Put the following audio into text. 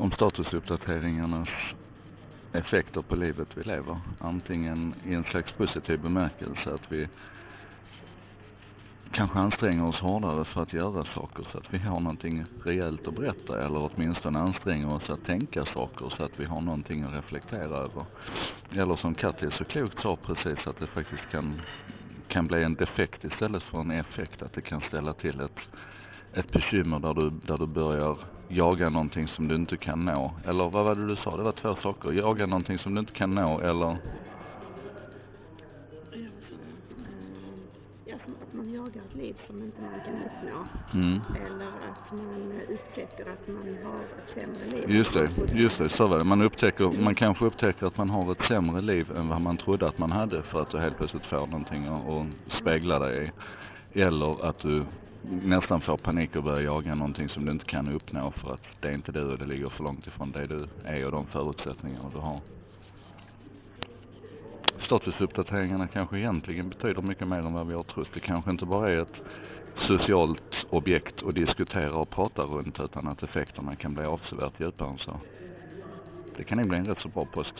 om statusuppdateringarnas effekter på livet vi lever. Antingen i en slags positiv bemärkelse att vi kanske anstränger oss hårdare för att göra saker så att vi har någonting rejält att berätta eller åtminstone anstränger oss att tänka saker så att vi har någonting att reflektera över. Eller som Katja så klokt sa precis att det faktiskt kan, kan bli en defekt istället för en effekt. Att det kan ställa till ett, ett bekymmer där du, där du börjar jaga någonting som du inte kan nå. Eller vad var det du sa? Det var två saker. Jaga någonting som du inte kan nå eller Ja, som att man jagar ett liv som inte man kan uppnå. Mm. Eller att man upptäcker att man har ett sämre liv. Just det, just det, så var det. Man upptäcker, man kanske upptäcker att man har ett sämre liv än vad man trodde att man hade för att du helt plötsligt får någonting att att spegla dig i. Eller att du nästan får panik och börjar jaga någonting som du inte kan uppnå för att det är inte du och det ligger för långt ifrån det du är och de förutsättningar du har. Statusuppdateringarna kanske egentligen betyder mycket mer än vad vi har trott. Det kanske inte bara är ett socialt objekt att diskutera och prata runt utan att effekterna kan bli avsevärt djupare än så. Det kan nog bli en rätt så bra post.